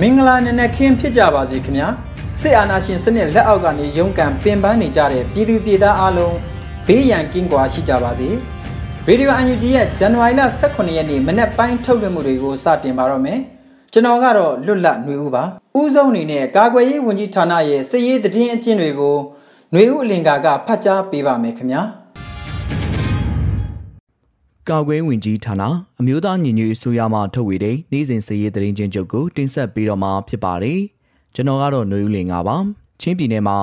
မင်္ဂလာနံနက်ခင်းဖြစ်ကြပါစေခင်ဗျာစစ်အာဏာရှင်စနစ်လက်အောက်ကနေရုန်းကန်ပင်ပန်းနေကြတဲ့ပြည်သူပြည်သားအလုံးဘေးရန်ကင်းကွာရှိကြပါစေရေဒီယိုအန်ယူဂျီရဲ့ဇန်နဝါရီလ18ရက်နေ့မနက်ပိုင်းထုတ်လွှင့်မှုတွေကိုစတင်ပါတော့မယ်ကျွန်တော်ကတော့လွတ်လပ်ຫນွေဦးပါဥဆုံးအနေနဲ့ကာကွယ်ရေးဝန်ကြီးဌာနရဲ့စစ်ရေးသတင်းအကျဉ်းတွေကိုຫນွေဦးအလင်္ကာကဖတ်ကြားပေးပါမယ်ခင်ဗျာ ကာကွယ်ဝင်ကြီးဌာနအမျိုးသားညီညွတ်ရေးဆိုရမှထုတ်ဝေတဲ့နေ့စဉ်စည်ရေးသတင်းချင်းချုပ်ကိုတင်ဆက်ပေးတော့မှာဖြစ်ပါတယ်။ကျွန်တော်ကတော့ຫນွေဦးလင်ပါ။ချင်းပြည်နယ်မှာ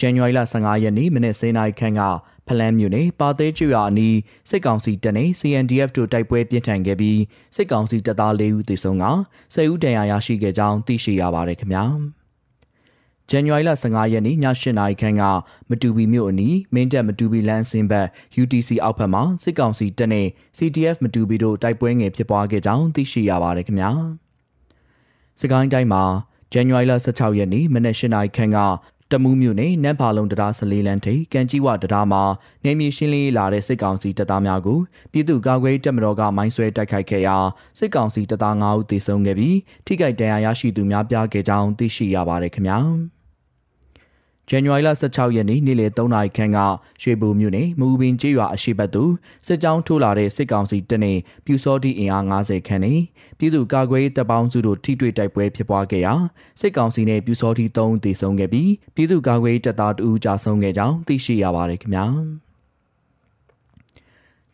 ဇန်နဝါရီလ15ရက်နေ့မနေ့10:00နာရီခန့်ကဖလန်းမြို့နယ်ပါသေးကျွာအနီးစစ်ကောင်စီတပ်နဲ့ CNDF တို့တိုက်ပွဲပြင်းထန်ခဲ့ပြီးစစ်ကောင်စီတပ်သား၄ဦးသေဆုံးက10ဦးဒဏ်ရာရရှိခဲ့ကြောင်းသိရှိရပါတယ်ခင်ဗျာ။ ဇန်နဝါရီလ15ရက်နေ့ည8နာရီခန့်ကမတူပီမြို့အနီးမင်းတပ်မတူပီလမ်းစင်းဘက် UTC အောက်ဘက်မှာစစ်ကောင်စီတပ်နဲ့ CTF မတူပီတို့တိုက်ပွဲငယ်ဖြစ်ပွားခဲ့ကြောင်းသိရှိရပါတယ်ခင်ဗျာ။စကိုင်းတိုင်းမှာဇန်နဝါရီလ16ရက်နေ့မနက်8နာရီခန့်ကတမူးမြို့နယ်နန်းဖာလုံးတရားစလေးလန်းထိပ်ကန်ကြီးဝတရားမှာနေမြေရှင်းလင်းလာတဲ့စစ်ကောင်စီတပ်သားများကိုပြည်သူ့ကာကွယ်တပ်မတော်ကမိုင်းဆွဲတိုက်ခိုက်ခဲ့ရာစစ်ကောင်စီတပ်သား9ဦးသေဆုံးခဲ့ပြီးထိခိုက်ဒဏ်ရာရရှိသူများပြားခဲ့ကြောင်းသိရှိရပါတယ်ခင်ဗျာ။ ဇန်နဝါရီလ16ရက်နေ့နေ့လယ်3နာရီခန့်ကရွှေဘိုမြို့နယ်မူပင်ကျေးရွာအရှိတ်သို့စစ်ကြောင်းထိုးလာတဲ့စစ်ကောင်စီတပ်နဲ့ပြူစောတိအင်အား90ခန့်နဲ့ပြည်သူ့ကာကွယ်ရေးတပ်ပေါင်းစုတို့ထိတွေ့တိုက်ပွဲဖြစ်ပွားခဲ့ရာစစ်ကောင်စီနဲ့ပြူစောတိ3ဦးသေဆုံးခဲ့ပြီးပြည်သူ့ကာကွယ်ရေးတပ်သား2ဦးကြာဆုံးခဲ့ကြောင်းသိရှိရပါတယ်ခင်ဗျာ။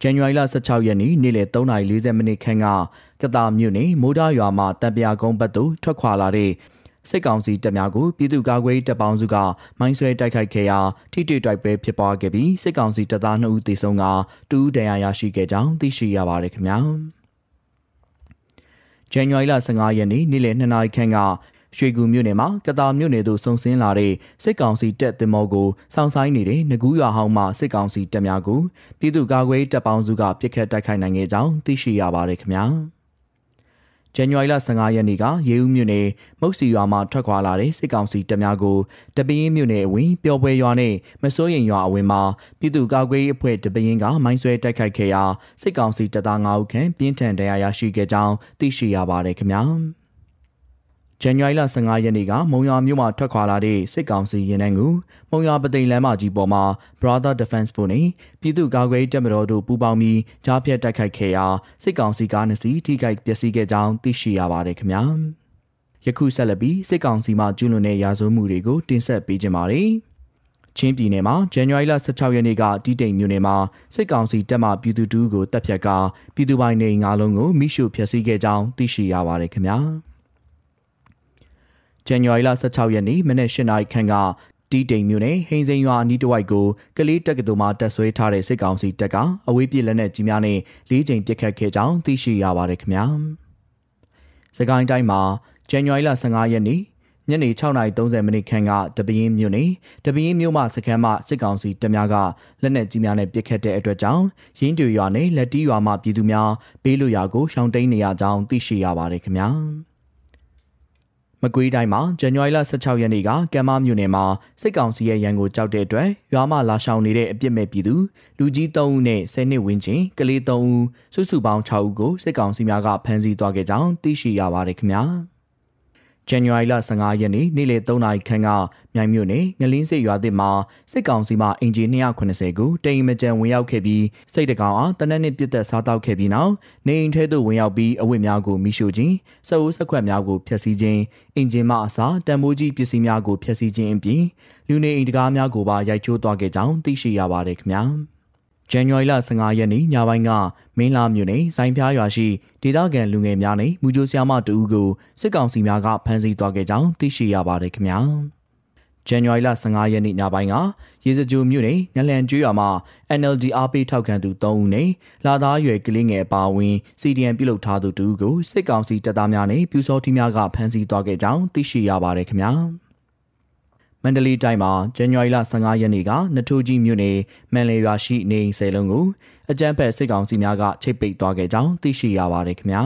ဇန်နဝါရီလ16ရက်နေ့နေ့လယ်3:40မိနစ်ခန့်ကကတာမြို့နယ်မိုးဒါရွာမှာတပ်ပြာကုန်းဘက်သို့ထွက်ခွာလာတဲ့ စစ်ကောင်စီတပ်များကိုပြည်သူ့ကာကွယ်ရေးတပ်ပေါင်းစုကမိုင်းဆွဲတိုက်ခိုက်ခဲ့ရာထိတိတိုက်ပွဲဖြစ်ပွားခဲ့ပြီးစစ်ကောင်စီတပ်သား2ဦးသေဆုံးကတူးဒဏ်ရာရရှိခဲ့ကြောင်းသိရှိရပါတယ်ခင်ဗျာ။ဇန်နဝါရီလ15ရက်နေ့နေ့လယ်2နာရီခန့်ကရွှေကူမြို့နယ်မှာကတာမြို့နယ်သို့ဆုံဆင်းလာတဲ့စစ်ကောင်စီတပ်တင်မောကိုစောင့်ဆိုင်နေတဲ့ငကူးရွာဟောင်းမှစစ်ကောင်စီတပ်များကိုပြည်သူ့ကာကွယ်တပ်ပေါင်းစုကပစ်ခတ်တိုက်ခိုက်နိုင်ခဲ့ကြောင်းသိရှိရပါတယ်ခင်ဗျာ။ ဇန်နဝါရီလ15ရက်နေ့ကရေဦးမြို့နယ်မုတ်စီရွာမှထွက်ခွာလာတဲ့စစ်ကောင်စီတပ်များကိုတပင်းမြို့နယ်အဝင်ပျော်ပွဲရွာနဲ့မစိုးရင်ရွာအဝင်မှာပြည်သူ့ကာကွယ်ရေးအဖွဲ့တပင်းကမိုင်းဆွဲတိုက်ခိုက်ခဲ့ရာစစ်ကောင်စီတပ်သား9ဦးခန့်ပြင်းထန်ဒဏ်ရာရရှိခဲ့ကြောင်းသိရှိရပါတယ်ခင်ဗျာ။ ဇန်နဝါရီလ15ရက်နေ့ကမုံရွာမြို့မှာထွက်ခွာလာတဲ့စစ်ကောင်စီရင်နှန်းကိုမုံရွာပသိမ်လမ်းမကြီးပေါ်မှာ Brother Defense ဖို့နဲ့ပြည်သူ့ကာကွယ်ရေးတပ်မတော်တို့ပူးပေါင်းပြီးကြားဖြတ်တိုက်ခိုက်ခဲ့ရာစစ်ကောင်စီကားနှစ်စီးထိခိုက်ပျက်စီးခဲ့ကြောင်းသိရှိရပါတယ်ခင်ဗျာ။ယခုဆက်လက်ပြီးစစ်ကောင်စီမှကျူးလွန်တဲ့ရာဇဝမှုတွေကိုတင်ဆက်ပေးကြပါမယ်။ချင်းပြည်နယ်မှာဇန်နဝါရီလ16ရက်နေ့ကတီးတိမ်မြို့နယ်မှာစစ်ကောင်စီတပ်မှပြည်သူတူကိုတပ်ဖြတ်ကပြည်သူပိုင်နေငါးလုံးကိုမိရှုဖျက်ဆီးခဲ့ကြောင်းသိရှိရပါတယ်ခင်ဗျာ။ ဇန်နဝါရီလ16ရက်နေ့မနက်၈နာရီခန့်ကတီးတိမ်မြို့နယ်ဟိန်းစိန်ရွာအနီးတစ်ဝိုက်ကိုကလေးတက္ကသိုလ်မှတက်ဆွဲထားတဲ့စစ်ကောင်စီတပ်ကအဝေးပြေလက်နက်ကြီးများနဲ့လေးချိန်ပစ်ခတ်ခဲ့ကြောင်းသိရှိရပါတယ်ခင်ဗျာ။စကိုင်းတိုင်းမှာဇန်နဝါရီလ15ရက်နေ့ညနေ6:30မိနစ်ခန့်ကတပင်းမြို့နယ်တပင်းမြို့မှစခန်းမှစစ်ကောင်စီတပ်များကလက်နက်ကြီးများနဲ့ပစ်ခတ်တဲ့အတွက်ကြောင့်ရင်းတူရွာနဲ့လက်တီးရွာမှပြည်သူများဘေးလွရာကိုရှောင်တိန်နေရကြောင်းသိရှိရပါတယ်ခင်ဗျာ။ မကွေးတိုင်းမှာဇန်နဝါရီလ16ရက်နေ့ကကမ်မမြို့နယ်မှာစစ်ကောင်စီရဲ့ရန်ကိုကြောက်တဲ့အတွက်ရွာမှလာရှောင်နေတဲ့အပြစ်မဲ့ပြည်သူလူကြီး3ဦးနဲ့10နှစ်ဝန်းကျင်ကလေး3ဦးစုစုပေါင်း6ဦးကိုစစ်ကောင်စီများကဖမ်းဆီးသွားခဲ့ကြောင်းသိရှိရပါတယ်ခင်ဗျာ ဇန်နဝါရီလ15ရက်နေ့နေ့လယ်3နာရီခန့်ကမြိုင်မြို့နယ်ငလင်းစစ်ရွာသစ်မှာစစ်ကောင်စီမှအင်ဂျီ290ကိုတိမ်မကြံဝင်ရောက်ခဲ့ပြီးစိတ်တကောင်အားတနက်နေ့ပြစ်သက်စားတောက်ခဲ့ပြီးနောက်နေအိမ်ထဲသို့ဝင်ရောက်ပြီးအဝတ်များကိုမိရှို့ခြင်းစအုပ်ဆက်ခွက်များကိုဖျက်ဆီးခြင်းအင်ဂျင်မှအစားတံမိုးကြီးပစ္စည်းများကိုဖျက်ဆီးခြင်းအပြင်လူနေအိမ်တကားများကိုပါရိုက်ချိုးသွားခဲ့ကြောင်းသိရှိရပါတယ်ခင်ဗျာ။ ဇန်နဝါရီလ15ရက်နေ့ညပိုင်းကမင်းလာမြို့နယ်စိုင်းဖျားရွာရှိဒေသခံလူငယ်များနဲ့မူဂျိုဆရာမတူဦးကိုစစ်ကောင်စီများကဖမ်းဆီးသွားခဲ့ကြောင်းသိရှိရပါတယ်ခင်ဗျာ။ဇန်နဝါရီလ15ရက်နေ့ညပိုင်းကရေစကြိုမြို့နယ်ငလန်ကျွေးရွာမှာ NLD အားပေးထောက်ခံသူ3ဦးနဲ့လာသားရွယ်ကလေးငယ်အပါအဝင် CDN ပြုလုပ်ထားသူတူကိုစစ်ကောင်စီတပ်သားများနဲ့ပြူစောထီးများကဖမ်းဆီးသွားခဲ့ကြောင်းသိရှိရပါတယ်ခင်ဗျာ။ မန္တလေးတိုင်းမှာဇန်နဝါရီလ15ရက်နေ့ကနထိုးကြီးမြို့နယ်မန်လေရွာရှိနေအိမ်ဆယ်လုံးကိုအကြမ်းဖက်စစ်ကောင်စီများကချိတ်ပိတ်သွားခဲ့ကြောင်းသိရှိရပါတယ်ခင်ဗျာ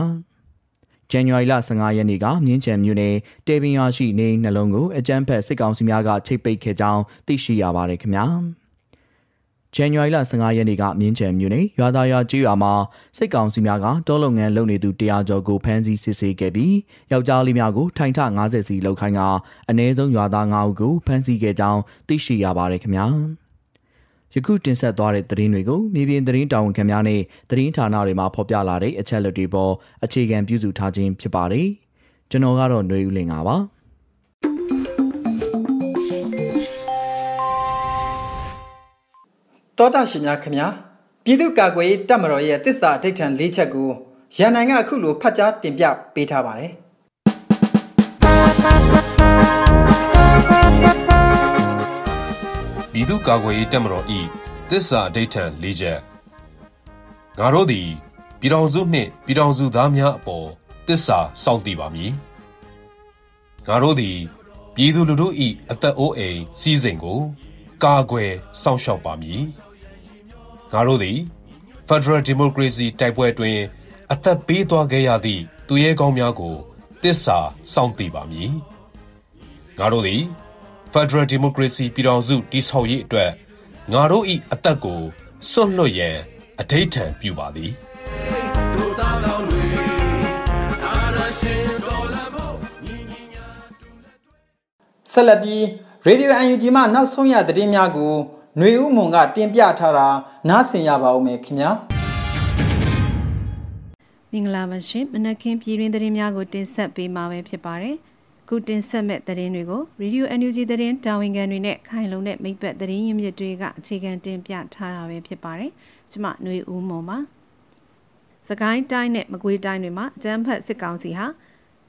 ။ဇန်နဝါရီလ15ရက်နေ့ကမြင်းချံမြို့နယ်တေပင်ရွာရှိနေနှလုံးကိုအကြမ်းဖက်စစ်ကောင်စီများကချိတ်ပိတ်ခဲ့ကြောင်းသိရှိရပါတယ်ခင်ဗျာ။ ဇန်နဝါရီလ15ရက်နေ့ကမြင်းချံမြို့နယ်ရွာသားရွာကျေးရွာမှာစစ်ကောင်စီများကတောလုပ်ငန်းလုပ်နေသူ100ကျော်ကိုဖမ်းဆီးစစ်ဆေးခဲ့ပြီးယောက်ျားလေးများကိုထိုင်ထ90စီလောက်ခိုင်းကအနည်းဆုံးရွာသား9ဦးကိုဖမ်းဆီးခဲ့ကြောင်းသိရှိရပါတယ်ခင်ဗျာယခုတင်ဆက်သွားတဲ့သတင်းတွေကိုမြေပြင်သတင်းတာဝန်ခံများနဲ့သတင်းဌာနတွေမှာဖော်ပြလာတဲ့အချက်အလက်တွေပေါ်အခြေခံပြုစုထားခြင်းဖြစ်ပါတယ်ကျွန်တော်ကတော့ຫນွေဦးလင်ပါ တောတာရှင်များခင်ဗျာပြည်သူ့ကာကွယ်ရေးတပ်မတော်ရဲ့တစ္ဆာအဋ္ဌံ၄ချက်ကိုရန်နိုင်ကအခုလိုဖတ်ကြားတင်ပြပေးထားပါတယ်ပြည်သူ့ကာကွယ်ရေးတပ်မတော်ဤတစ္ဆာအဋ္ဌံ၄ချက်ငါတို့သည်ပြည်တော်စုနှင့်ပြည်တော်စုသားများအပေါ်တစ္ဆာစောင့်တည်ပါမည်ငါတို့သည်ပြည်သူလူထု၏အသက်အိုးအိမ်စီးစိမ်ကို ကာကွယ်စောင့်ရှောက်ပါမည် ငါတို့သည် Federal Democracy တိုက်ပွဲတွင် အသက်ပေးသွားခဲ့ရသည့်သူရဲကောင်းများကိုတစ္ဆာစောင့်တည်ပါမည်ငါတို့သည် Federal Democracy ပြည်ထောင်စုတည်ဆောက်ရေးအတွက်ငါတို့၏အသက်ကိုစွန့်လွတ်ရန်အထိတ်ထံပြုပါသည်ဆက်လက်ပြီး Radio UNG မှနောက်ဆုံးရသတင်းများကို ຫນွေဦးမွန်ကတင်ပြထားတာနားဆင်ရပါဦးမယ်ခင်ဗျာမင်္ဂလာပါရှင်မနက်ခင်းပြည်တွင်သတင်းများကိုတင်ဆက်ပေးမှာပဲဖြစ်ပါတယ်ခုတင်ဆက်မဲ့သတင်းတွေကို Radio NUG သတင်းတာဝန်ခံတွေနဲ့ခိုင်လုံတဲ့မိဘသတင်းရင်းမြစ်တွေကအခြေခံတင်ပြထားတာပဲဖြစ်ပါတယ်ကျွန်မຫນွေဦးမွန်ပါစကိုင်းတိုင်းနဲ့မကွေးတိုင်းတွေမှာအကြမ်းဖက်စစ်ကောင်စီဟာ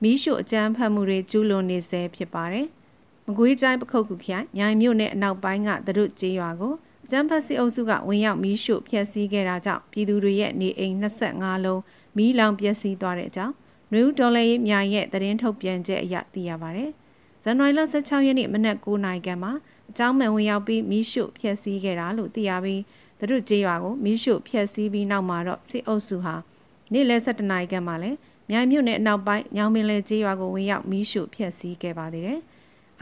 မီးရှို့အကြမ်းဖက်မှုတွေကျူးလွန်နေဆဲဖြစ်ပါတယ်။ မကွေးတိုင်းပခုတ်ကူခိုင်ညိုင်မြို့နယ်အနောက်ပိုင်းကသတို့ကျေးရွာကိုကျန်းဖတ်စစ်အုပ်စုကဝင်ရောက်မီးရှို့ဖျက်ဆီးခဲ့တာကြောင့်ပြည်သူတွေရဲ့နေအိမ်25လုံးမီးလောင်ပျက်စီးသွားတဲ့အကြောင်းနယူးဒေါ်လာရေးမြိုင်ရဲ့သတင်းထုတ်ပြန်ချက်အရသိရပါဗျ။ဇန်နဝါရီလ16ရက်နေ့မနက်9:00နာရီခန့်မှာအကြောင်းမှန်ဝင်ရောက်ပြီးမီးရှို့ဖျက်ဆီးခဲ့တာလို့သိရပြီးသတို့ကျေးရွာကိုမီးရှို့ဖျက်ဆီးပြီးနောက်မှာတော့စစ်အုပ်စုဟာနေ့လယ်7:00နာရီခန့်မှာလည်းမြိုင်မြို့နယ်အနောက်ပိုင်းညောင်ပင်လယ်ကျေးရွာကိုဝင်ရောက်မီးရှို့ဖျက်ဆီးခဲ့ပါသေးတယ်။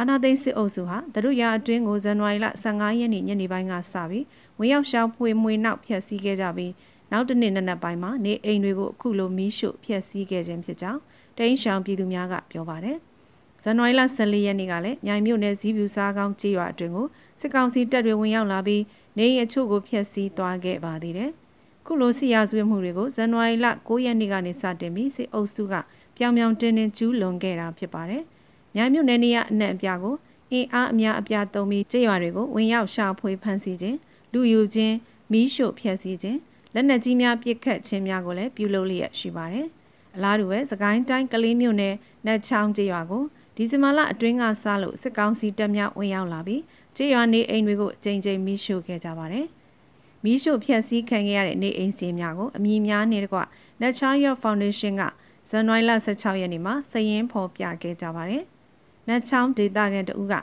အာနာသိန်းစစ်အုပ်စုဟာတရုတ်ရအတွင်းကိုဇန်နဝါရီလ15ရက်နေ့ညနေပိုင်းကစပြီးဝင်ရောက်ရှောင်ဖွေမွေနောက်ဖျက်ဆီးခဲ့ကြပြီးနောက်တနေ့နနက်ပိုင်းမှာနေအိမ်တွေကိုအခုလိုမီးရှို့ဖျက်ဆီးခဲ့ခြင်းဖြစ်ကြောင်းတိန်းရှောင်ပြည်သူများကပြောပါတယ်။ဇန်နဝါရီလ14ရက်နေ့ကလည်းမြိုင်မြို့နယ်ဇီးပြူစားကောင်းကျေးရွာအတွင်းကိုစစ်ကောင်စီတပ်တွေဝင်ရောက်လာပြီးနေအိမ်အချို့ကိုဖျက်ဆီးသွားခဲ့ပါသေးတယ်။ခုလိုစီရာဇဝတ်မှုတွေကိုဇန်နဝါရီလ9ရက်နေ့ကနေစတင်ပြီးစစ်အုပ်စုကပြောင်ပြောင်တင်းတင်းကျူးလွန်ခဲ့တာဖြစ်ပါတယ်။ မြိုင်မြို့နယ်နေရအနှံ့အပြားကိုအင်အားအများအပြားသုံးပြီးကြေးရွာတွေကိုဝင်ရောက်ရှာဖွေဖမ်းဆီးခြင်းလူယူခြင်းမီးရှို့ဖျက်ဆီးခြင်းလက်နက်ကြီးများပစ်ခတ်ခြင်းများကိုလည်းပြုလုပ်လျက်ရှိပါတယ်။အလားတူပဲစကိုင်းတိုင်းကလေးမြို့နယ်နတ်ချောင်းကြေးရွာကိုဒီဇင်ဘာလအတွင်းကစလို့စစ်ကောင်စီတပ်များဝင်ရောက်လာပြီးကြေးရွာနေအိမ်တွေကိုအကြိမ်ကြိမ်မီးရှို့ခဲ့ကြပါတယ်။မီးရှို့ဖျက်ဆီးခံခဲ့ရတဲ့နေအိမ်စီများကိုအမည်များနဲ့တကွ Natural York Foundation ကဇန်နဝါရီလ16ရက်နေ့မှာစည်ရင်းဖော်ပြခဲ့ကြပါတယ်။ နတ်ချောင်းဒေသခံတဦးက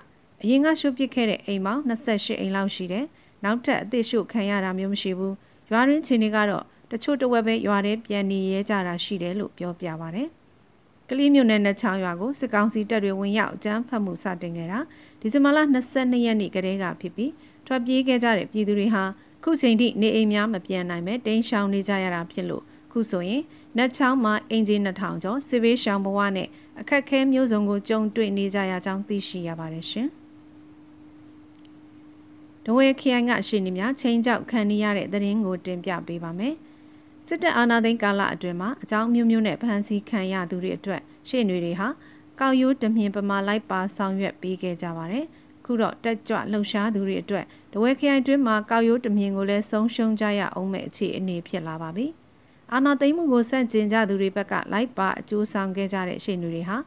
အရင်ကရှုပ်ပစ်ခဲ့တဲ့အိမ်ပေါင်း28အိမ်လောက်ရှိတယ်။နောက်ထပ်အသစ်ရှုခံရတာမျိုးမရှိဘူး။ရွာရင်းချင်းတွေကတော့တချို့တဝက်ပဲရွာထဲပြန်နေရဲကြတာရှိတယ်လို့ပြောပြပါဗျ။ကလေးမြို့နယ်နဲ့ချောင်းရွာကိုစစ်ကောင်စီတပ်တွေဝင်ရောက်အကြမ်းဖက်မှုစတင်ခဲ့တာဒီဇင်ဘာလ22ရက်နေ့ကတည်းကဖြစ်ပြီးထွက်ပြေးခဲ့ကြတဲ့ပြည်သူတွေဟာခုချိန်ထိနေအိမ်များမပြန်နိုင်ပဲတိမ်းရှောင်နေကြရတာဖြစ်လို့ခုဆိုရင်နတ်ချောင်းမှာအင်ဂျီ2000ကျော်စစ်ဘေးရှောင်ဘဝနဲ့ အခက်ခဲမျိုးစုံကိုကြုံတွေ့နေကြရကြောင်းသိရှိရပါတယ်ရှင်။ဒဝဲခရိုင်ကရှေ့နေများချင်းကြောက်ခံနေရတဲ့သတင်းကိုတင်ပြပေးပါမယ်။စစ်တပ်အာဏာသိမ်းကာလအတွင်းမှာအကြောင်းမျိုးမျိုးနဲ့ဖမ်းဆီးခံရသူတွေအတွက်ရှေ့နေတွေဟာကောက်ရိုးတမြင်ပမာလိုက်ပါဆောင်ရွက်ပေးခဲ့ကြပါတယ်။ခုတော့တက်ကြွလှုပ်ရှားသူတွေအတွက်ဒဝဲခရိုင်တွင်းမှာကောက်ရိုးတမြင်ကိုလည်းဆုံးရှုံးကြရအောင်မဲ့အခြေအနေဖြစ်လာပါပြီ။ အာဏာသိမ်းမှုကိုစန့်ကျင်ကြသူတွေဘက်ကလိုက်ပါအကျိုးဆောင်ခဲ့ကြတဲ့ရှေ့နေတွေဟာ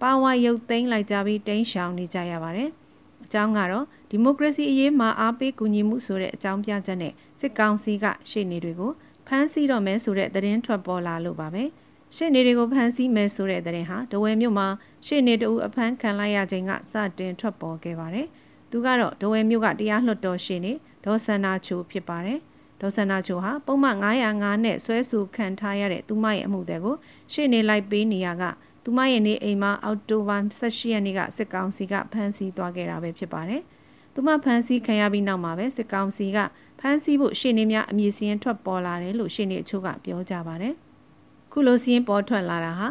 ပါဝါရုပ်သိမ်းလိုက်ကြပြီးတိမ်းရှောင်နေကြရပါတယ်။အကြောင်းကတော့ဒီမိုကရေစီအရေးမှာအားပေးကူညီမှုဆိုတဲ့အကြောင်းပြချက်နဲ့စစ်ကောင်စီကရှေ့နေတွေကိုဖမ်းဆီးတော့မယ်ဆိုတဲ့သတင်းထွက်ပေါ်လာလို့ပါပဲ။ရှေ့နေတွေကိုဖမ်းဆီးမယ်ဆိုတဲ့သတင်းဟာတဝယ်မြို့မှာရှေ့နေတူအဖမ်းခံလိုက်ရချိန်ကစတင်ထွက်ပေါ်ခဲ့ပါတယ်။သူကတော့တဝယ်မြို့ကတရားလွှတ်တော်ရှေ့နေဒေါ်စန္နာချိုဖြစ်ပါတယ်။ ဒေါ်စန္နာချိုဟာပုံမှန်905နဲ့ဆွဲဆူခံထားရတဲ့သူမရဲ့အမှုတွေကိုရှေ့နေလိုက်ပေးနေရကသူမရဲ့နေအိမ်မှာအောက်တိုဘာ18ရက်နေ့ကစစ်ကောင်စီကဖမ်းဆီးသွားခဲ့တာပဲဖြစ်ပါတယ်။သူမဖမ်းဆီးခံရပြီးနောက်မှာပဲစစ်ကောင်စီကဖမ်းဆီးဖို့ရှေ့နေများအမည်စရင်ထွက်ပေါ်လာတယ်လို့ရှေ့နေအချို့ကပြောကြပါတယ်။ခုလိုစရင်ပေါ်ထွက်လာတာဟာ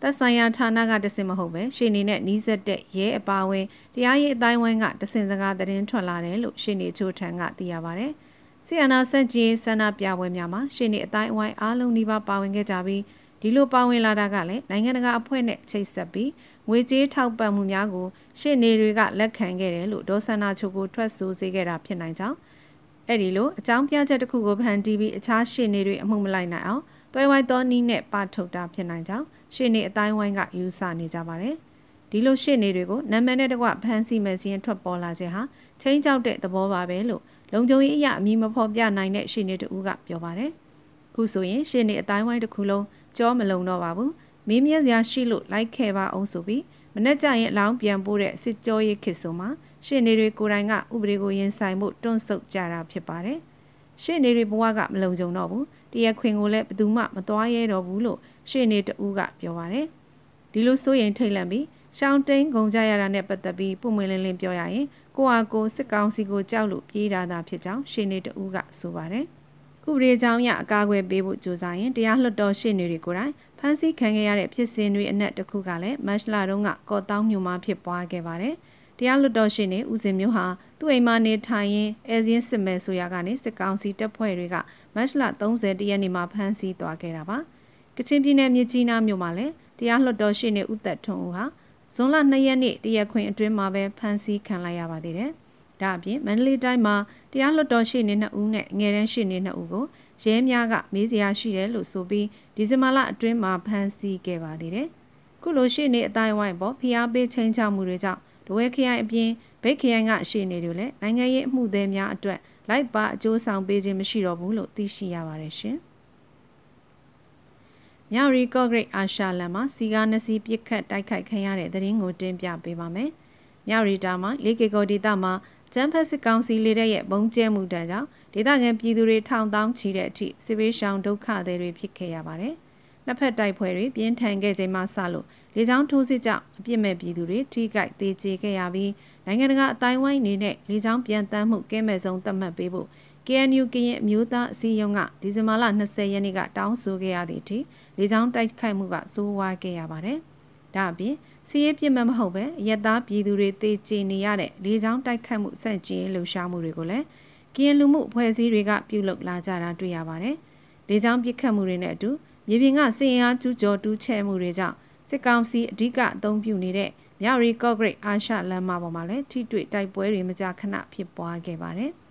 သက်ဆိုင်ရာဌာနကတစင်မဟုတ်ပဲရှေ့နေနဲ့နှီးဆက်တဲ့ရဲအပါဝင်တရားရေးအတိုင်းဝိုင်းကတစင်စကားသတင်းထွက်လာတယ်လို့ရှေ့နေချို့ထံကသိရပါတယ်။ ဆီယနာဆက်ကြီးဆန္ဒပြပွဲများမှာရှေ့နေအတိုင်းအဝိုင်းအားလုံးနှိပါပါဝင်ခဲ့ကြပြီးဒီလိုပါဝင်လာတာကလည်းနိုင်ငံတကာအဖွဲ့နဲ့ချိတ်ဆက်ပြီးငွေကြေးထောက်ပံ့မှုများကိုရှေ့နေတွေကလက်ခံခဲ့တယ်လို့ဒေါ်ဆန္ဒချုပ်ကိုထွက်ဆိုစေခဲ့တာဖြစ်နိုင်ကြောင်းအဲ့ဒီလိုအကြောင်းပြချက်တစ်ခုကိုဖန်တီးပြီးအခြားရှေ့နေတွေအမှုမလိုက်နိုင်အောင်တွဲဝိုင်းသောနီးနဲ့ပထုတ်တာဖြစ်နိုင်ကြောင်းရှေ့နေအတိုင်းဝိုင်းကယူဆနေကြပါတယ်ဒီလိုရှေ့နေတွေကိုနာမည်နဲ့တကွဖမ်းဆီးမယ်စီရင်ထွက်ပေါ်လာခြင်းဟာချင်းကြောက်တဲ့သဘောပါပဲလို့ လုံခြုံရေးအရာအမည်မဖော်ပြနိုင်တဲ့ရှင်းနေတူကပြောပါတယ်။ခုဆိုရင်ရှင်းနေအတိုင်းဝိုင်းတစ်ခုလုံးကြောမလုံတော့ပါဘူး။မင်းမြက်စရာရှိလို့လိုက်ခဲ့ပါအောင်ဆိုပြီးမနေ့ကျရင်အလောင်းပြန်ပို့တဲ့စစ်ကြောရေးခေတ်ဆိုမှာရှင်းနေတွေကိုယ်တိုင်ကဥပဒေကိုရင်ဆိုင်မှုတွန့်ဆုတ်ကြတာဖြစ်ပါတယ်။ရှင်းနေတွေဘဝကမလုံခြုံတော့ဘူး။တရားခွင်ကိုလည်းဘယ်သူမှမသွားရဲတော့ဘူးလို့ရှင်းနေတူကပြောပါတယ်။ဒီလိုဆိုရင်ထိတ်လန့်ပြီးရှောင်းတိန်ဂုံကြရတာနဲ့ပတ်သက်ပြီးပုံမွေလင်းလင်းပြောရရင် ကိုဟာကိုစစ်ကောင်စီကိုကြောက်လို့ပြေးတာသာဖြစ်ကြောင်းရှင်းနေတူကဆိုပါတယ်။ကုပဒေကြောင်းရအကာအကွယ်ပေးဖို့ကြိုးစားရင်တရားလွှတ်တော်ရှင်းနေတွေကိုယ်တိုင်ဖမ်းဆီးခံခဲ့ရတဲ့ဖြစ်စဉ်တွေအနက်တစ်ခုကလည်းမတ်လတုန်းကကော်တောင်းမြို့မှာဖြစ်ပွားခဲ့ပါတယ်။တရားလွှတ်တော်ရှင်းနေဦးစင်မျိုးဟာသူ့အိမ်မှာနေထိုင်ရင်းအဲဇင်းစစ်မဲဆိုရကနေစစ်ကောင်စီတပ်ဖွဲ့တွေကမတ်လ30ရက်နေ့မှာဖမ်းဆီးသွားခဲ့တာပါ။ကချင်ပြည်နယ်မြစ်ကြီးနားမြို့မှာလည်းတရားလွှတ်တော်ရှင်းနေဦးသက်ထွန်းဦးဟာ ဇွန်လ2ရက်နေ့တရက်ခွင်အတွင်းမှာပဲဖမ်းဆီးခံလိုက်ရပါသေးတယ်။ဒါအပြင်မန္တလေးတိုင်းမှာတရားလွှတ်တော်ရှိနေ2ဦးနဲ့ငယ်တန်းရှိနေ2ဦးကိုရဲများကမေးစရာရှိတယ်လို့ဆိုပြီးဒီဇင်ဘာလအတွင်းမှာဖမ်းဆီးခဲ့ပါသေးတယ်။ခုလိုရှိနေအတိုင်းဝိုင်းပေါ်ဖိအားပေးချိန်ချမှုတွေကြောင့်ဒဝဲခရိုင်အပြင်ဗိတ်ခရိုင်ကရှိနေတွေလည်းနိုင်ငံရေးအမှုသည်များအတွက်လိုက်ပါအကျိုးဆောင်ပေးခြင်းမရှိတော့ဘူးလို့သိရှိရပါတယ်ရှင်။ မြရီကော့ဂရိတ်အာရှလန်မှာစီကားနှစ်စီးပြစ်ခတ်တိုက်ခိုက်ခံရတဲ့သတင်းကိုတင်ပြပေးပါမယ်။မြရီတာမှာလေကီကိုဒေတာမှာကျန်းဖက်စစ်ကောင်စီလေးတဲ့ရဲ့ဘုံကျဲမှုတန်းကြောင့်ဒေသခံပြည်သူတွေထောင်တောင်းချီတဲ့အထိစစ်ဘေးရှောင်ဒုက္ခသည်တွေဖြစ်ခဲ့ရပါတယ်။နှစ်ဖက်တိုက်ပွဲတွေပြင်းထန်ခဲ့ချိန်မှစလို့လေကြောင်းထိုးစစ်ကြောင့်အပြစ်မဲ့ပြည်သူတွေထိခိုက်သေးကျေခဲ့ရပြီးနိုင်ငံတကာအတိုင်းဝိုင်းနေနဲ့လေကြောင်းပြန်တမ်းမှုကဲမဲ့ဆုံးသတ်မှတ်ပေးဖို့ KNU ကရင်အမျိုးသားအစည်းအရုံးကဒီဇင်ဘာလ20ရက်နေ့ကတောင်းဆိုခဲ့ရသည့်အထိလေကြောင်းတိုက်ခိုက်မှုကစိုးဝါးခဲ့ရပါတယ်။ဒါအပြင်စီးရဲပြစ်မှတ်မဟုတ်ပဲရက်သားပြည်သူတွေတေချေနေရတဲ့လေကြောင်းတိုက်ခိုက်မှုစန့်ကျင်လှုပ်ရှားမှုတွေကိုလည်းကရင်လူမှုအဖွဲ့အစည်းတွေကပြုလုပ်လာကြတာတွေ့ရပါတယ်။လေကြောင်းပစ်ခတ်မှုတွေနဲ့အတူမြေပြင်ကစင်အားကျူးကျော်တူးချဲမှုတွေကြောင့်စစ်ကောင်စီအဓိကအသုံးပြုနေတဲ့မြရီကော့ဂရိတ်အာရှလမ်းမပေါ်မှာလည်းထိတွေ့တိုက်ပွဲတွေမကြာခဏဖြစ်ပွားခဲ့ပါတယ်။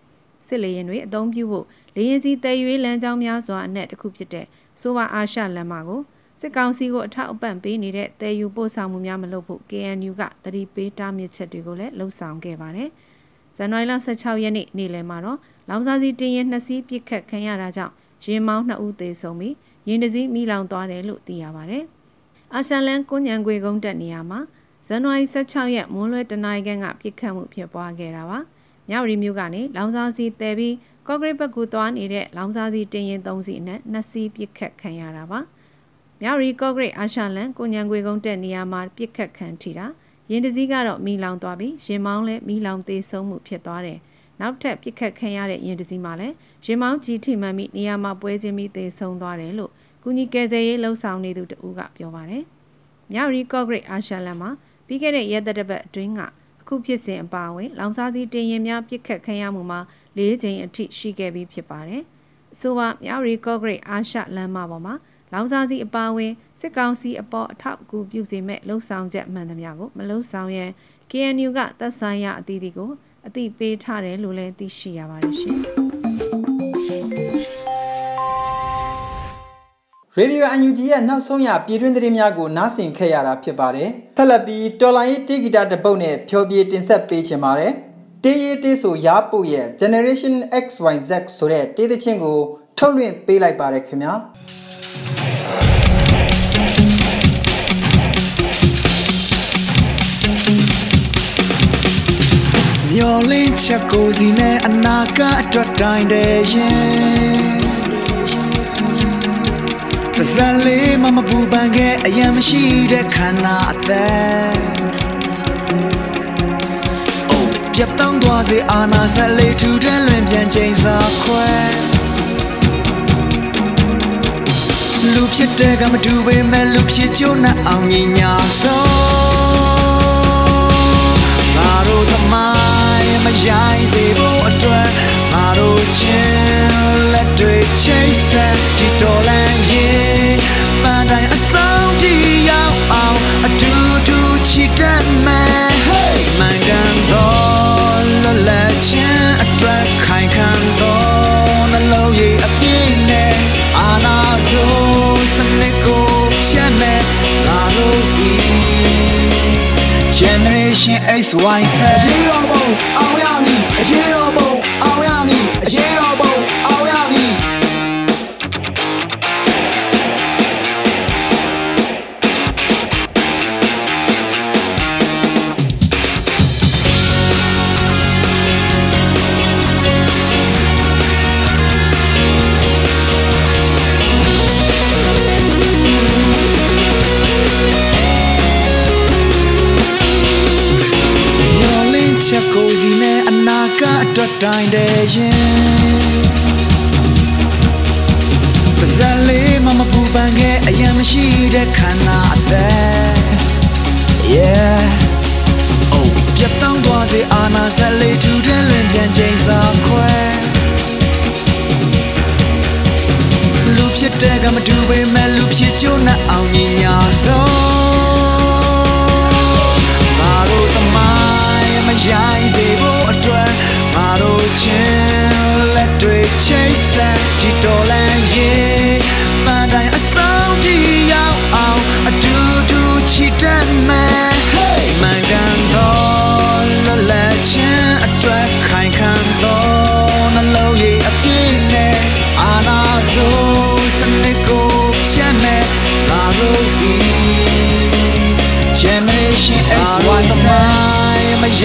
စစ်လေရင်တွေအသုံးပြုဖို့လေရင်စီတည်ရွေးလမ်းကြောင်းများစွာအနက်တစ်ခုဖြစ်တဲ့ဆိုပါအာရှလမ်းမကိုစစ်ကောင်စီကိုအထောက်အပံ့ပေးနေတဲ့တည်ယူပို့ဆောင်မှုများမလုပ်ဖို့ KNU ကတတိပေးတားမြစ်ချက်တွေကိုလည်းလှုံ့ဆော်ခဲ့ပါတယ်။ဇန်နဝါရီလ16ရက်နေ့နေ့လယ်မှာတော့လောင်စာစီတင်ရင်နှစ်စီးပြစ်ခတ်ခံရတာကြောင့်ရင်မောင်း2ဦးသေဆုံးပြီးရင်တစည်းမိလောင်သွားတယ်လို့သိရပါတယ်။အာရှလန်ကွန်ညံခွေကုန်းတက်နေရာမှာဇန်နဝါရီ16ရက်မွန်းလွဲတနင်္ဂနွေကပြစ်ခတ်မှုဖြစ်ပွားခဲ့တာပါ။ မြောက်ရီမြို့ကနေလောင်စာစီတည်ပြီးကော့ဂရိတ်ဘက်ကိုသွားနေတဲ့လောင်စာစီတင်ရင်၃စီးနဲ့နှစ်စီးပြစ်ခတ်ခံရတာပါ။မြောက်ရီကော့ဂရိတ်အာရှလန်ကိုညံခွေကုန်းတက်နေရာမှာပြစ်ခတ်ခံထိတာရင်တစည်းကတော့မီလောင်သွားပြီးရင်မောင်းလည်းမီလောင်သေးဆုံးမှုဖြစ်သွားတယ်။နောက်ထပ်ပြစ်ခတ်ခံရတဲ့ရင်တစည်းမှာလည်းရင်မောင်းကြီးထိမှန်ပြီးနေရာမှာပွဲချင်းပြီးသေဆုံးသွားတယ်လို့ကုကုညီကယ်ဆယ်ရေးလှုပ်ဆောင်နေသူတဦးကပြောပါတယ်။မြောက်ရီကော့ဂရိတ်အာရှလန်မှာပြီးခဲ့တဲ့ရက်သက်တစ်ပတ်အတွင်းကအ ခုဖြစ်စဉ်အပါအဝင်လောင်စာစီတင်ရင်များပြစ်ခတ်ခံရမှုမှာ၄ချိန်အထိရှိခဲ့ပြီးဖြစ်ပါတယ်။အဆိုပါမြောက်ရီကော့ဂရိတ်အာရှလန်မပေါ်မှာလောင်စာစီအပါအဝင်စစ်ကောင်စီအပေါ်အထောက်အကူပြုစေမဲ့လှုပ်ဆောင်ချက်မှန်သမျှကိုမလှုပ်ဆောင်ရန် KNU ကသက်ဆိုင်ရာအသီးသီးကိုအသိပေးထားတယ်လို့လည်းသိရှိရပါတယ်ရှင်။ ရေဒီယိုအန်ယူဂျီရဲ့နောက်ဆုံးရပြည်တွင်းသတင်းများကိုနားဆင်ခဲ့ရတာဖြစ်ပါတယ်။ဆက်လက်ပြီးတော်လိုင်းရေးတေဂီတာတပုတ်နဲ့ဖြောပြေတင်ဆက်ပေးချင်ပါတယ်။တေးရေးတေးဆိုရားပုတ်ရဲ့ Generation XYZ ဆိုတဲ့တေးသချင်းကိုထုတ်လွှင့်ပေးလိုက်ပါတယ်ခင်ဗျာ။မျောလင်းချက်ကိုစီနဲ့အနာကအတွက်တိုင်းတဲ့ရင် တစလေးမမပူပန်ခဲ့အရင်မရှိတဲ့ခန္ဓာအသက်အိုးပြတ်တောင်းသွားစေအာနာဆက်လေးထူတဲ့လွင်ပြန်ချိန်စာခွဲလူဖြစ်တဲ့ကမတူပေမဲ့လူဖြစ်ကြုံနဲ့အောင်ညီညာဆုံးငါတို့သမိုင်းမရိုင်းစေဖို့အတွက်ငါတို့ချင်းလက်တွေ ချိတ်ဆက်ဒီတော်လန်ရင်ပန်းတိုင်းအဆုံးထိရောက်အောင်အတူတူချစ်တတ်မယ် Hey မန်ကန်တော်လလက်ချင်းအတွက်ခိုင်ခံတော်နှလုံးရည်အပြည့်နဲ့အာနာဆိုစနစ်ကိုဖြတ်မဲ့ငါတို့ဒီ Generation XYZ ရေရောဘုံအောင်ရမည်အရေရော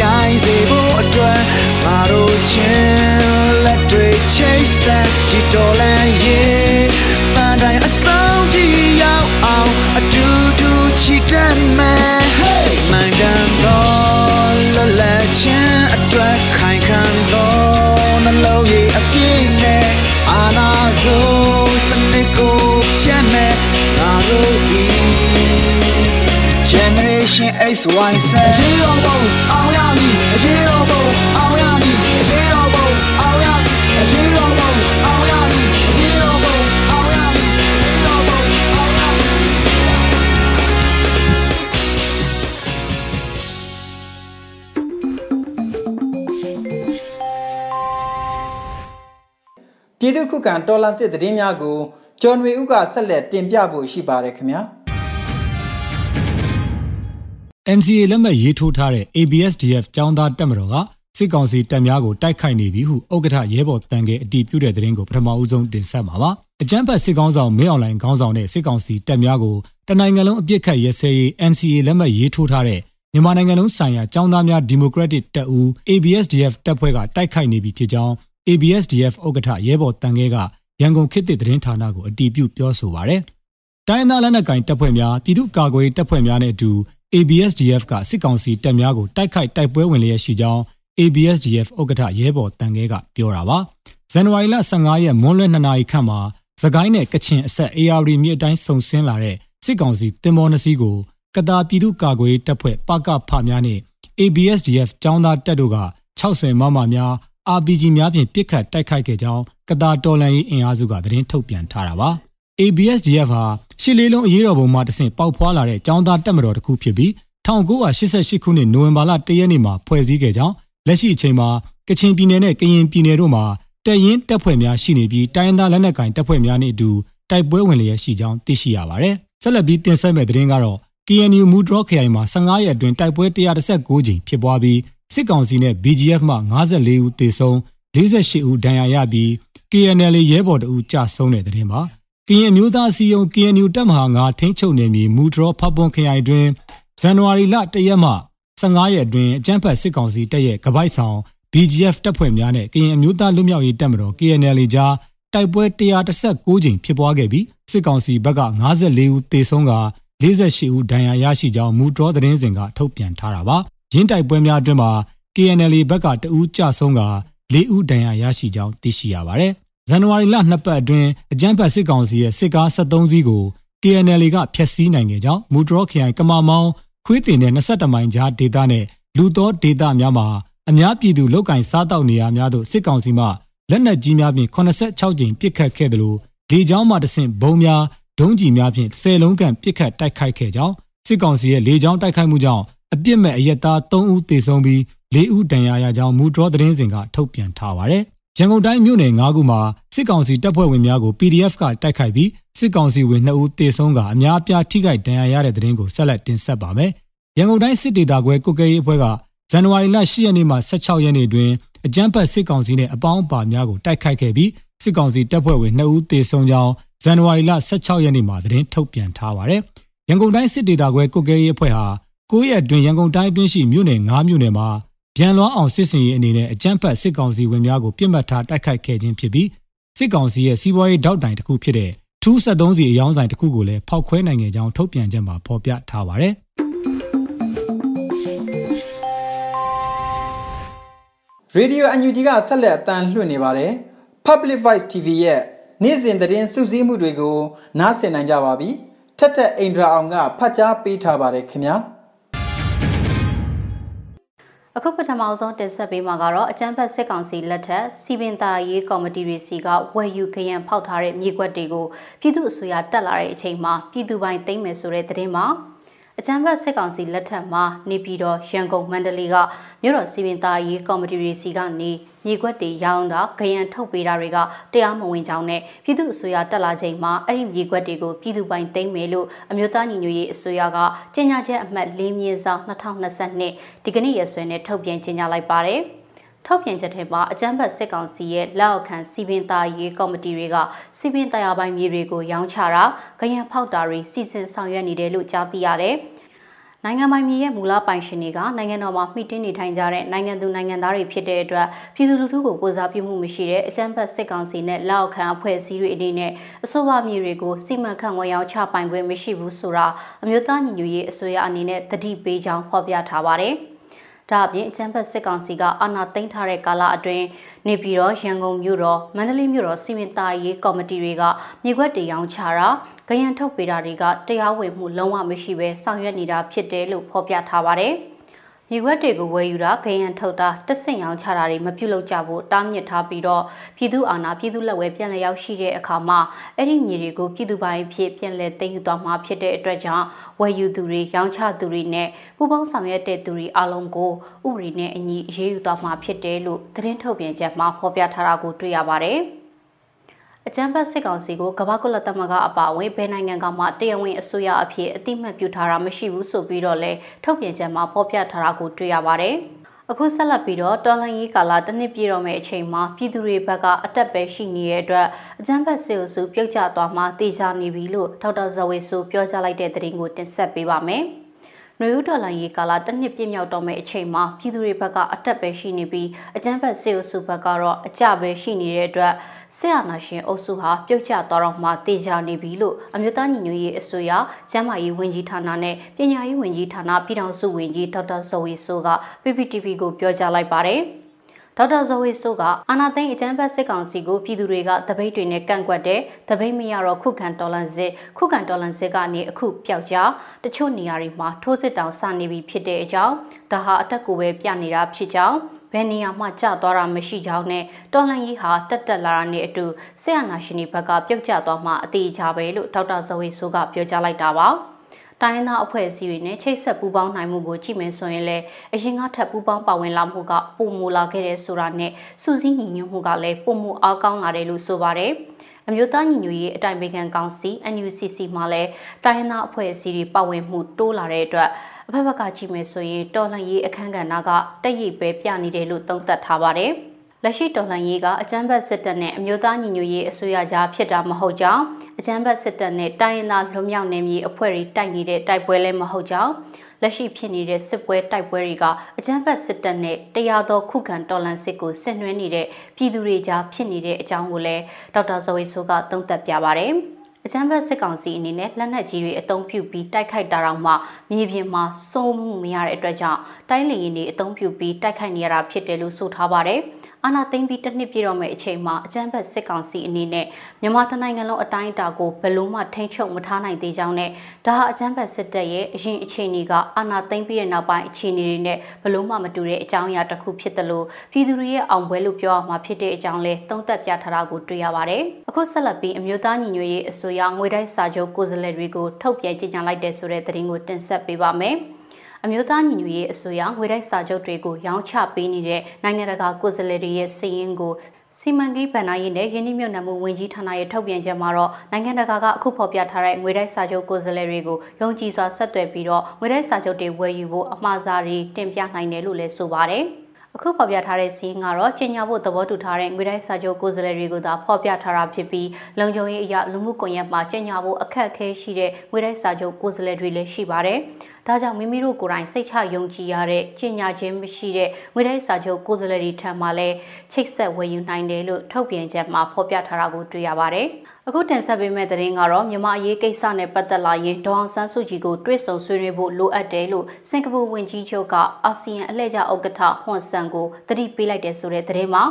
ရိုင်းစေဖို့အတွက်ငါတို့ချင်းလက်တွေချိတ်ဆက်ဒီတော်လန်ရေးပန်းတိုင်းအဆုံးထိရောက်အောင်အတူတူချစ်တတ်မယ် Hey မန်ကန်တော်လလက်ချင်းအတွက်ခိုင်ခံတော်နှလုံးရည်အပြည့်နဲ့အာနာဆိုစနစ်ကိုဖြတ်မဲ့ငါတို့ဒီ Generation XYZ ပြည်သူခုခံတော်လှန်စစ်သတင်းများကိုကျော်နွေဦးကဆက်လက်တင်ပြဖို့ရှိပါတယ်ခင်ဗျာ NCA လက်မှတ်ရေးထိုးထားတဲ့ ABSDF ចောင်းသားတက်မတော်ကစစ်ကောင်စီတပ်များကိုတိုက်ခိုက်နေပြီဟုဥက္ကဋ္ဌရဲဘော်တန်ကဲအတီးပြုတဲ့သတင်းကိုပထမဦးဆုံးတင်ဆက်မှာပါ။အကြမ်းဖက်စစ်ကောင်ဆောင်မင်းအောင်လှိုင်ခေါင်းဆောင်တဲ့စစ်ကောင်စီတပ်များကိုတနိုင်ငံလုံးအပြစ်ခတ်ရဲစဲရေး NCA လက်မှတ်ရေးထိုးထားတဲ့မြန်မာနိုင်ငံလုံးဆိုင်ရာចောင်းသားများဒီမိုကရက်တစ်တပ်ဦး ABSDF တပ်ဖွဲ့ကတိုက်ခိုက်နေပြီဖြစ်ကြောင်း ABSDF ဥက္ကဋ္ဌရဲဘော်တန်ကဲကရန်ကုန်ခေတ်သစ်သတင်းဌာနကိုအတီးပြုပြောဆိုပါရယ်။တိုင်းဒေသလက်နက်ကိုင်တပ်ဖွဲ့များပြည်သူ့ကာကွယ်ရေးတပ်ဖွဲ့များနဲ့အတူ ABSDF ကစစ်ကောင်စီတပ်များကိုတိုက်ခိုက်တိုက်ပွဲဝင်လျက်ရှိကြောင်း ABSDF ဥက္ကဋ္ဌရဲဘော်တန်ကဲကပြောတာပါဇန်နဝါရီလ15ရက်မွန်းလွဲ2နာရီခန့်မှာသကိုင်းနဲ့ကချင်အဆက် AR မြစ်အတိုင်းစုံဆင်းလာတဲ့စစ်ကောင်စီတင်မောနှစီးကိုကတာပြည်သူ့ကာကွယ်တပ်ဖွဲ့ပကဖများနဲ့ ABSDF ចောင်းသားတပ်တို့က60မမများ RPG များဖြင့်ပစ်ခတ်တိုက်ခိုက်ခဲ့ကြောင်းကတာတော်လန်ရေးအင်အားစုကသတင်းထုတ်ပြန်ထားတာပါ ABSDF ဟာရှစ်လေးလုံးအရေးတော်ပုံမှာတဆင့်ပေါက်ဖွာလာတဲ့ចောင်းသားတပ်မတော်တစ်ခုဖြစ်ပြီး1988ခုနှစ်နိုဝင်ဘာလ1ရက်နေ့မှာဖွဲ့စည်းခဲ့ကြောင်းလက်ရှိအချိန်မှာကချင်ပြည်နယ်နဲ့ကရင်ပြည်နယ်တို့မှာတပ်ရင်းတပ်ဖွဲ့များရှိနေပြီးတိုင်းသားလက်နက်ကိုင်တပ်ဖွဲ့များနဲ့အတူတိုက်ပွဲဝင်လျက်ရှိကြောင်းသိရှိရပါတယ်။ဆက်လက်ပြီးတင်ဆက်မဲ့သတင်းကတော့ KNU မူဒရော့ခရိုင်မှာ15ရက်အတွင်းတိုက်ပွဲ139ကြိမ်ဖြစ်ပွားပြီး စစ်ကောင်စီနဲ့ BGF မှ54ဦးသေဆုံး48ဦးဒဏ်ရာရပြီး KNL ရဲဘော်တဦးကြာဆုံးတဲ့သတင်းပါ။ကရင်မျိုးသားစီယုံ KNU တပ်မဟာ9ထိန်းချုပ်နေပြီးမူဒရော့ဖပ်ပွန်ခရိုင်အတွင်းဇန်နဝါရီလ1ရက်မှ15ရက်အတွင်းအကြမ်းဖက်စစ်ကောင်စီတပ်ရဲ့ကပိုက်ဆောင် BGF တပ်ဖွဲ့များနဲ့ကရင်အမျိုးသားလွတ်မြောက်ရေးတပ်မတော် KNL ကြားတိုက်ပွဲ139ကြိမ်ဖြစ်ပွားခဲ့ပြီးစစ်ကောင်စီဘက်က54ဦးသေဆုံးက48ဦးဒဏ်ရာရရှိကြောင်းမူတော်သတင်းစင်ကထုတ်ပြန်ထားတာပါ။ ရင်းတိုက်ပွဲများအတွင်းမှာ KNL ဘက်ကတဦးကြဆုံးက4ဦးဒဏ်ရာရရှိကြောင်းသိရှိရပါတယ်။ဇန်နဝါရီလ2ပတ်အတွင်းအကြမ်းဖက်စစ်ကောင်စီရဲ့စစ်ကား73စီးကို KNL ကဖျက်ဆီးနိုင်ခဲ့ကြောင်းမူတော်ခရိုင်ကမာမောင်းခွေးတင်တဲ့22မိုင်ကြားဒေသနဲ့လူသောဒေသများမှာအများပြည်သူလောက်ကင်စားတောက်နေရများသို့စစ်ကောင်စီမှလက်နက်ကြီးများဖြင့်86ကြိမ်ပစ်ခတ်ခဲ့တယ်လို့လေကြောင်းမှတဆင့်ဘုံများဒုံးကျည်များဖြင့်10လုံးခန့်ပစ်ခတ်တိုက်ခိုက်ခဲ့ကြောင်းစစ်ကောင်စီရဲ့လေကြောင်းတိုက်ခိုက်မှုကြောင့် အပြစ်မဲ့အရက်သား3ဦးသေဆုံးပြီး4ဦးဒဏ်ရာရကြောင်းမူဒရောသတင်းစင်ကထုတ်ပြန်ထားပါတယ်။ရန်ကုန်တိုင်းမြို့နယ်9ခုမှာစစ်ကောင်စီတပ်ဖွဲ့ဝင်များကို PDF ကတိုက်ခိုက်ပြီးစစ်ကောင်စီဝင်2ဦးသေဆုံးကအများအပြားထိခိုက်ဒဏ်ရာရတဲ့သတင်းကိုဆက်လက်တင်ဆက်ပါမယ်။ရန်ကုန်တိုင်းစစ်ဒေသခွဲကုတ်ကဲရေးအဖွဲ့ကဇန်နဝါရီလ10ရက်နေ့မှ16ရက်နေ့တွင်အကြမ်းဖက်စစ်ကောင်စီနဲ့အပေါင်းအပါများကိုတိုက်ခိုက်ခဲ့ပြီးစစ်ကောင်စီတပ်ဖွဲ့ဝင်2ဦးသေဆုံးကြောင်းဇန်နဝါရီလ16ရက်နေ့မှာသတင်းထုတ်ပြန်ထားပါတယ်။ရန်ကုန်တိုင်းစစ်ဒေသခွဲကုတ်ကဲရေးအဖွဲ့ဟာ 9ရက်အတွင်းရန်ကုန်တိုင်းအတွင်းရှိမြို့နယ်9မြို့နယ်မှာပြန်လွှမ်းအောင်စစ်စင်ရေးအနေနဲ့အကြမ်းဖက်စစ်ကောင်စီဝင်များကိုပြစ်မှတ်ထားတိုက်ခိုက်ခဲ့ခြင်းဖြစ်ပြီးစစ်ကောင်စီရဲ့စီးပွားရေးတောက်တိုင်တစ်ခုဖြစ်တဲ့ထူး73စီအယောင်းဆိုင်တစ်ခုကိုလည်းဖောက်ခွဲနိုင်ခဲ့ကြောင်းထုတ်ပြန်ချက်မှာဖော်ပြထားပါတယ်။ Radio UNG ကဆက်လက်အတန်းလွှင့်နေပါတယ် Public Voice TV ရဲ့နေ့စဉ်သတင်းစုစည်းမှုတွေကို နားဆင်နိုင်ကြပါပြီထက်ထက်အိန္ဒြာအောင်ကဖတ်ကြားပေးထားပါတယ်ခင်ဗျာ အခုပထမဆုံးတင်ဆက်ပေးမှာကတော့အကြမ်းဖက်စစ်ကောင်စီလက်ထက်စီပင်သားရေးကော်မတီတွေစီကဝယ်ယူခရံဖောက်ထားတဲ့မြေကွက်တွေကိုပြည်သူ့အစိုးရတက်လာတဲ့အချိန်မှာပြည်သူပိုင်းသိမ်းမယ်ဆိုတဲ့သတင်းမှာ အကြမ်းဖက်စစ်ကောင်စီလက်ထက်မှာနေပြည်တော်ရန်ကုန်မန္တလေးကမြို့တော်စီပင်သားရေးကော်မတီတွေစီကနေမြေခွက်တွေရောင်းတာဂရန်ထုတ်ပေးတာတွေကတရားမဝင်ကြောင်းနဲ့ပြည်သူ့အစိုးရတက်လာချိန်မှာအဲ့ဒီမြေခွက်တွေကိုပြည်သူပိုင်သိမ်းမယ်လို့အမျိုးသားညီညွတ်ရေးအစိုးရကကြေညာချက်အမှတ်၄မြင်းဆောင်2022ဒီကနေ့ရက်စွဲနဲ့ထုတ်ပြန်ကြေညာလိုက်ပါတယ်။ ထုတ်ပြန်ချက်ထဲမှာအကြမ်းဖက်စစ်ကောင်စီရဲ့လက်အောက်ခံစီပင်သားရေးကော်မတီတွေကစီပင်တရားပိုင်းမြေတွေကိုရောင်းချတာ၊ကြံဖောက်တာတွေစီစဉ်ဆောင်ရွက်နေတယ်လို့ကြားသိရတယ်။နိုင်ငံပိုင်မြေရဲ့မူလပိုင်ရှင်တွေကနိုင်ငံတော်မှာမှီတင်းနေထိုင်ကြတဲ့နိုင်ငံသူနိုင်ငံသားတွေဖြစ်တဲ့အတွက်ပြည်သူလူထုကိုကိုစားပြုမှုမရှိတဲ့အကြမ်းဖက်စစ်ကောင်စီနဲ့လက်အောက်ခံအဖွဲ့အစည်းတွေအနေနဲ့အဆိုပါမြေတွေကိုစီမံခန့်ခွဲရောင်းချပိုင်ခွင့်မရှိဘူးဆိုတာအမျိုးသားညီညွတ်ရေးအစိုးရအနေနဲ့တတိပေးကြောင်းဖော်ပြထားပါတယ်။ ဒါအပြင်အချမ်းဖက်စစ်ကောင်စီကအာဏာသိမ်းထားတဲ့ကာလအတွင်းနေပြည်တော်ရန်ကုန်မြို့တော်မန္တလေးမြို့တော်စီမံသားရေးကော်မတီတွေကမြေခွက်တေရောင်းချတာ၊ကြံရန်ထုတ်ပေးတာတွေကတရားဝင်မှုလုံးဝမရှိဘဲဆောင်ရွက်နေတာဖြစ်တယ်လို့ဖော်ပြထားပါတယ်။ မြေခွက်တွေကိုဝယ်ယူတာဂယံထုတ်တာတဆင့်ရောင်းချတာတွေမပြုလုပ်ကြဖို့တားမြစ်ထားပြီးတော့ပြည်သူအာဏာပြည်သူလက်ဝဲပြန်လည်ရောက်ရှိတဲ့အခါမှာအဲ့ဒီမြေတွေကိုပြည်သူပိုင်းဖြစ်ပြန်လည်သိမ်းယူသွားမှာဖြစ်တဲ့အတွက်ကြောင့်ဝယ်ယူသူတွေရောင်းချသူတွေနဲ့ပူးပေါင်းဆောင်ရွက်တဲ့သူတွေအလုံးကိုဥပဒေနဲ့အညီအရေးယူသွားမှာဖြစ်တယ်လို့သတင်းထုတ်ပြန်ချက်မှာဖော်ပြထားတာကိုတွေ့ရပါတယ်။ အကြမ်းဖက်စစ်ကောင်စီကိုကမ္ဘာကုလသမဂ္ဂအပါအဝင်ဘယ်နိုင်ငံကမှတရားဝင်အစိုးရအဖြစ်အတိမတ်ပြုထားတာမရှိဘူးဆိုပြီးတော့လဲထုတ်ပြန်ချက်မှာဖော်ပြထားတာကိုတွေ့ရပါတယ်။အခုဆက်လက်ပြီးတော့တော်လှန်ရေးကာလတစ်နှစ်ပြည့်တော့မယ့်အချိန်မှာပြည်သူတွေဘက်ကအတက်ပဲရှိနေတဲ့အတွက်အကြမ်းဖက်စစ်အုပ်စုပြုတ်ကျသွားမှတေချာနေပြီလို့ဒေါက်တာဇဝေဆိုပြောကြားလိုက်တဲ့သတင်းကိုတင်ဆက်ပေးပါမယ်။ နွေဦးတော်လိုင်းရေးကာလတစ်နှစ်ပြည့်မြောက်တော့မယ့်အချိန်မှာပြည်သူတွေဘက်ကအတက်ပဲရှိနေပြီးအကြမ်းဖက်စစ်အုပ်စုဘက်ကတော့အကြပဲရှိနေတဲ့အတွက်ဆရာနာရှင်အုပ်စုဟာပြုတ်ကျသွားတော့မှတေချာနေပြီလို့အမျိုးသားညီညွတ်ရေးအစိုးရကျန်းမာရေးဝန်ကြီးဌာနနဲ့ပညာရေးဝန်ကြီးဌာနပြည်ထောင်စုဝန်ကြီးဒေါက်တာဇော်ဝေဆိုးက PPTV ကိုပြောကြားလိုက်ပါတယ်။ ဒေါက်တာဇော်ဝေဆိုးကအာနာသိန်းအကြမ်းဖက်စစ်ကောင်စီကိုပြည်သူတွေကတပိတ်တွေနဲ့ကန့်ကွက်တဲ့တပိတ်မရတော့ခုခံတော်လန်စစ်ခုခံတော်လန်စစ်ကနေအခုပျောက်ကြားတချို့နေရာတွေမှာထိုးစစ်တောင်စနေပြီဖြစ်တဲ့အကြောင်းဒါဟာအတက်ကိုပဲပြနေတာဖြစ်ကြောင်းဘယ်နေရာမှကျသွားတာမရှိကြောင်းနဲ့တော်လန်ကြီးဟာတက်တက်လာတာနဲ့အတူဆရာနာရှင်တွေဘက်ကပြုတ်ကျသွားမှအသေးချပဲလို့ဒေါက်တာဇော်ဝေဆိုးကပြောကြားလိုက်တာပါ။ တိုင်းသားအဖွဲ့အစည်းတွေနဲ့ချိတ်ဆက်ပူးပေါင်းနိုင်မှုကိုကြည့်မယ်ဆိုရင်လည်းအရင်ကထပ်ပူးပေါင်းပါဝင်လာမှုကပုံမူလာခဲ့တဲ့ဆိုတာနဲ့စူးစီးညီညွတ်မှုကလည်းပုံမူအားကောင်းလာတယ်လို့ဆိုပါတယ်။အမျိုးသားညီညွတ်ရေးအတိုင်ပင်ခံကောင်စီ NUCC မှာလည်းတိုင်းသားအဖွဲ့အစည်းတွေပါဝင်မှုတိုးလာတဲ့အတွက်အဖက်ဖက်ကကြည့်မယ်ဆိုရင်တော်လှန်ရေးအခမ်းကဏ္ဍကတက်ရိပ်ပဲပြနေတယ်လို့သုံးသပ်ထားပါတယ်။ လက်ရှိတော်လှန်ရေးကအကြမ်းဖက်စစ်တပ်နဲ့အမျိုးသားညီညွတ်ရေးအစိုးရကြားဖြစ်တာမဟုတ်ကြောင်းအကြမ်းဖက်စစ်တပ်နဲ့တိုင်းရင်းသားလွတ်မြောက်နေမြေအဖွဲ့တွေတိုက်နေတဲ့တိုက်ပွဲလည်းမဟုတ်ကြောင်းလက်ရှိဖြစ်နေတဲ့စစ်ပွဲတိုက်ပွဲတွေကအကြမ်းဖက်စစ်တပ်နဲ့တရားသောခုခံတော်လှန်စစ်ကိုဆင်နွှဲနေတဲ့ပြည်သူတွေကြားဖြစ်နေတဲ့အကြောင်းကိုလည်းဒေါက်တာဇော်ဝေဆိုးကသုံးသပ်ပြပါတယ်။အကြမ်းဖက်စစ်ကောင်စီအနေနဲ့လက်နက်ကြီးတွေအုံပြုပြီးတိုက်ခိုက်တာတော့မှမြေပြင်မှာစိုးမှုမရတဲ့အတွက်ကြောင့်တိုင်းလီရင်တွေအုံပြုပြီးတိုက်ခိုက်နေရတာဖြစ်တယ်လို့ဆိုထားပါတယ်။ အာဏာသိမ်းပြီးတစ်နှစ်ပြည့်တော့မယ့်အချိန်မှာအကြမ်းဖက်စစ်ကောင်စီအနေနဲ့မြန်မာတနိုင်ငံလုံးအတိုင်းအတာကိုဘယ်လို့မှထိန်းချုပ်မထားနိုင်သေးကြောင်းနဲ့ဒါဟာအကြမ်းဖက်စစ်တပ်ရဲ့အရင်အခြေအနေကအာဏာသိမ်းပြီးတဲ့နောက်ပိုင်းအခြေအနေတွေနဲ့ဘယ်လို့မှမတူတဲ့အကြောင်းအရာတစ်ခုဖြစ်တယ်လို့ပြည်သူတွေရဲ့အောင်ပွဲလို့ပြောရမှာဖြစ်တဲ့အကြောင်းလဲသုံးသပ်ပြထားတာကိုတွေ့ရပါတယ်။အခုဆက်လက်ပြီးအမျိုးသားညီညွတ်ရေးအစိုးရငွေတိုက်စာချုပ်ကိုယ်စားလှယ်တွေကိုထုတ်ပြန်ကြေညာလိုက်တဲ့ဆိုတဲ့သတင်းကိုတင်ဆက်ပေးပါမယ်။ အမျိုးသားညီညွတ်ရေးအစိုးရငွေတိုက်စာချုပ်တွေကိုရောင်းချပေးနေတဲ့နိုင်ငံတကာကိုယ်စားလှယ်တွေရဲ့စီးရင်ကိုစီမံကိန်းဗဏ္ဍာရေးနဲ့ယင်းနှိမ့်မြုပ်နှံမှုဝင်ကြီးဌာနရဲ့ထုတ်ပြန်ချက်မှာတော့နိုင်ငံတကာကအခုဖော်ပြထားတဲ့ငွေတိုက်စာချုပ်ကိုယ်စားလှယ်တွေကိုယုံကြည်စွာဆက်သွယ်ပြီးတော့ငွေတိုက်စာချုပ်တွေဝယ်ယူဖို့အမှားစားတွေတင်ပြနိုင်တယ်လို့လည်းဆိုပါတယ်။အခုဖော်ပြထားတဲ့စီးရင်ကတော့ကျင်ညာဖို့သဘောတူထားတဲ့ငွေတိုက်စာချုပ်ကိုယ်စားလှယ်တွေကိုသာဖော်ပြထားတာဖြစ်ပြီးလုံခြုံရေးအရာလူမှုကွန်ရက်မှာကျင်ညာဖို့အခက်အခဲရှိတဲ့ငွေတိုက်စာချုပ်ကိုယ်စားလှယ်တွေလည်းရှိပါတယ်။ ဒါကြောင့်မိမိတို့ကိုယ်တိုင်စိတ်ချယုံကြည်ရတဲ့ကျင့်ညာခြင်းမရှိတဲ့ငွေတိုက်စာချုပ်ကိုယ်စားလှယ်တွေထံမှလည်းချိတ်ဆက်ဝယ်ယူနိုင်တယ်လို့ထုတ်ပြန်ချက်မှာဖော်ပြထားတာကိုတွေ့ရပါတယ်။အခုတင်ဆက်ပေးမယ့်သတင်းကတော့မြန်မာအရေးကိစ္စနဲ့ပတ်သက်လာရင်ဒေါအောင်ဆန်းစုကြည်ကိုတွေ့ဆုံဆွေးနွေးဖို့လိုအပ်တယ်လို့စင်ကာပူဝန်ကြီးချုပ်ကအာဆီယံအလှည့်ကျဥက္ကဋ္ဌဟွန်ဆန်ကိုတတိပေးလိုက်တဲ့ဆိုတဲ့သတင်းမှာ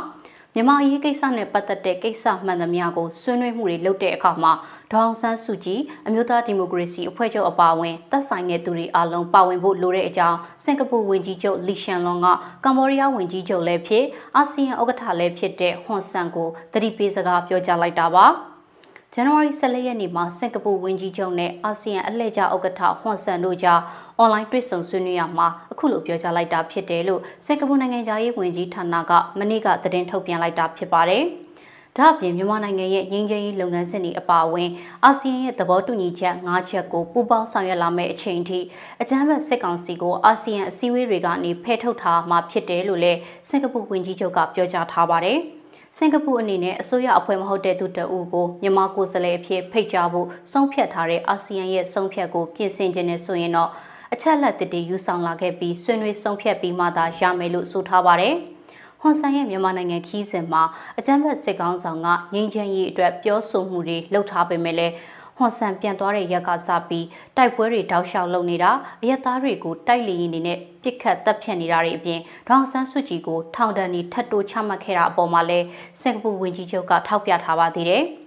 မြန်မာအရေးကိစ္စနဲ့ပတ်သက်တဲ့ကိစ္စမှန်သမျှကိုဆွေးနွေးမှုတွေလုပ်တဲ့အခါမှာ ဒေါအောင်ဆန်းစုကြည်အမျိုးသားဒီမိုကရေစီအဖွဲ့ချုပ်အပါအဝင်သက်ဆိုင်တဲ့သူတွေအလုံးပါဝင်ဖို့လိုတဲ့အကြောင်းစင်ကာပူဝန်ကြီးချုပ်လီရှန်လွန်ကကမ္ဘောဒီးယားဝန်ကြီးချုပ်လည်းဖြစ်အာဆီယံဥက္ကဋ္ဌလည်းဖြစ်တဲ့ဟွန်ဆန်ကိုတတိပေးစကားပြောကြားလိုက်တာပါဇန်နဝါရီ14ရက်နေ့မှာစင်ကာပူဝန်ကြီးချုပ်နဲ့အာဆီယံအလှည့်ကျဥက္ကဋ္ဌဟွန်ဆန်တို့ကြားအွန်လိုင်းတွေ့ဆုံဆွေးနွေးရမှာအခုလိုပြောကြားလိုက်တာဖြစ်တယ်လို့စင်ကာပူနိုင်ငံသားရေးဝန်ကြီးဌာနကမနေ့ကသတင်းထုတ်ပြန်လိုက်တာဖြစ်ပါတယ်။ ဒါ့အပြင်မြန်မာနိုင်ငံရဲ့ငြိမ်းချမ်းရေးလုပ်ငန်းစဉ်တွေအပါအဝင်အာဆီယံရဲ့သဘောတူညီချက်၅ချက်ကိုပူးပေါင်းဆောင်ရွက်လာမယ့်အချိန်ထိအကြမ်းဖက်စစ်ကောင်စီကိုအာဆီယံအစည်းအဝေးတွေကနေဖယ်ထုတ်ထားမှာဖြစ်တယ်လို့လည်းစင်ကာပူဝန်ကြီးချုပ်ကပြောကြားထားပါတယ်။စင်ကာပူအနေနဲ့အစိုးရအဖွဲ့မဟုတ်တဲ့သူတအုပ်ကိုမြန်မာကိုယ်စားလှယ်အဖြစ်ဖိတ်ကြားဖို့ဆုံးဖြတ်ထားတဲ့အာဆီယံရဲ့ဆုံးဖြတ်ကိုပြင်ဆင်ခြင်းနဲ့ဆိုရင်တော့အချက်လက်တည်ယူဆောင်လာခဲ့ပြီးဆွေးနွေးဆုံးဖြတ်ပြီးမှသာရမယ်လို့ဆိုထားပါတယ်။ ဟွန်ဆန်ရဲ့မြန်မာနိုင်ငံခီးစဉ်မှာအကြမ်းဖက်စစ်ကောင်ဆောင်ကငြိမ်းချမ်းရေးအတွက်ပြောဆိုမှုတွေလှုပ်ထားပေမဲ့လည်းဟွန်ဆန်ပြန်သွားတဲ့ရက်ကစပြီးတိုက်ပွဲတွေတောက်လျှောက်လုပ်နေတာအရက်သားတွေကိုတိုက်လီရင်တွေနဲ့ပြစ်ခတ်တပ်ဖြတ်နေတာတွေအပြင်ဒေါအောင်ဆန်းစုကြည်ကိုထောင်ဒဏ်တွေထပ်တိုးချမှတ်ခဲ့တာအပေါ်မှာလည်းစင်ကာပူဝန်ကြီးချုပ်ကထောက်ပြထားပါသေးတယ်။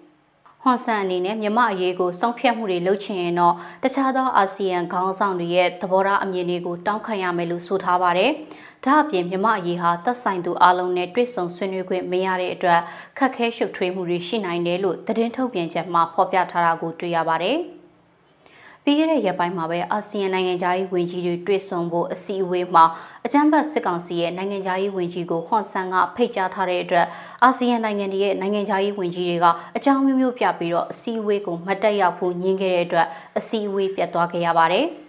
ဟွန်ဆန်အနေနဲ့မြမအရေးကိုစုံဖြတ်မှုတွေလုပ်ချင်ရင်တော့တခြားသောအာဆီယံခေါင်းဆောင်တွေရဲ့သဘောထားအမြင်တွေကိုတောင်းခံရမယ်လို့ဆိုထားပါတယ်။ ဒါအပြင်မြမအရေးဟာသက်ဆိုင်သူအလုံးနဲ့တွေ့ဆုံဆွေးနွေးခွင့်မရတဲ့အတွက်ခက်ခဲရှုပ်ထွေးမှုတွေရှိနိုင်တယ်လို့သတင်းထုတ်ပြန်ချက်မှာဖော်ပြထားတာကိုတွေ့ရပါတယ်။ပြီးခဲ့တဲ့ရက်ပိုင်းမှာပဲအာဆီယံနိုင်ငံသားရေးဝန်ကြီးတွေတွေ့ဆုံဖို့အစည်းအဝေးမှာအကြမ်းဖက်စစ်ကောင်စီရဲ့နိုင်ငံသားရေးဝန်ကြီးကိုဟွန်ဆန်ကဖိတ်ကြားထားတဲ့အတွက်အာဆီယံနိုင်ငံတွေရဲ့နိုင်ငံသားရေးဝန်ကြီးတွေကအကြောင်းမျိုးမျိုးပြပြီးတော့အစည်းအဝေးကိုမတက်ရောက်ဖို့ညှင်းခဲ့တဲ့အတွက်အစည်းအဝေးပြတ်သွားခဲ့ရပါတယ်။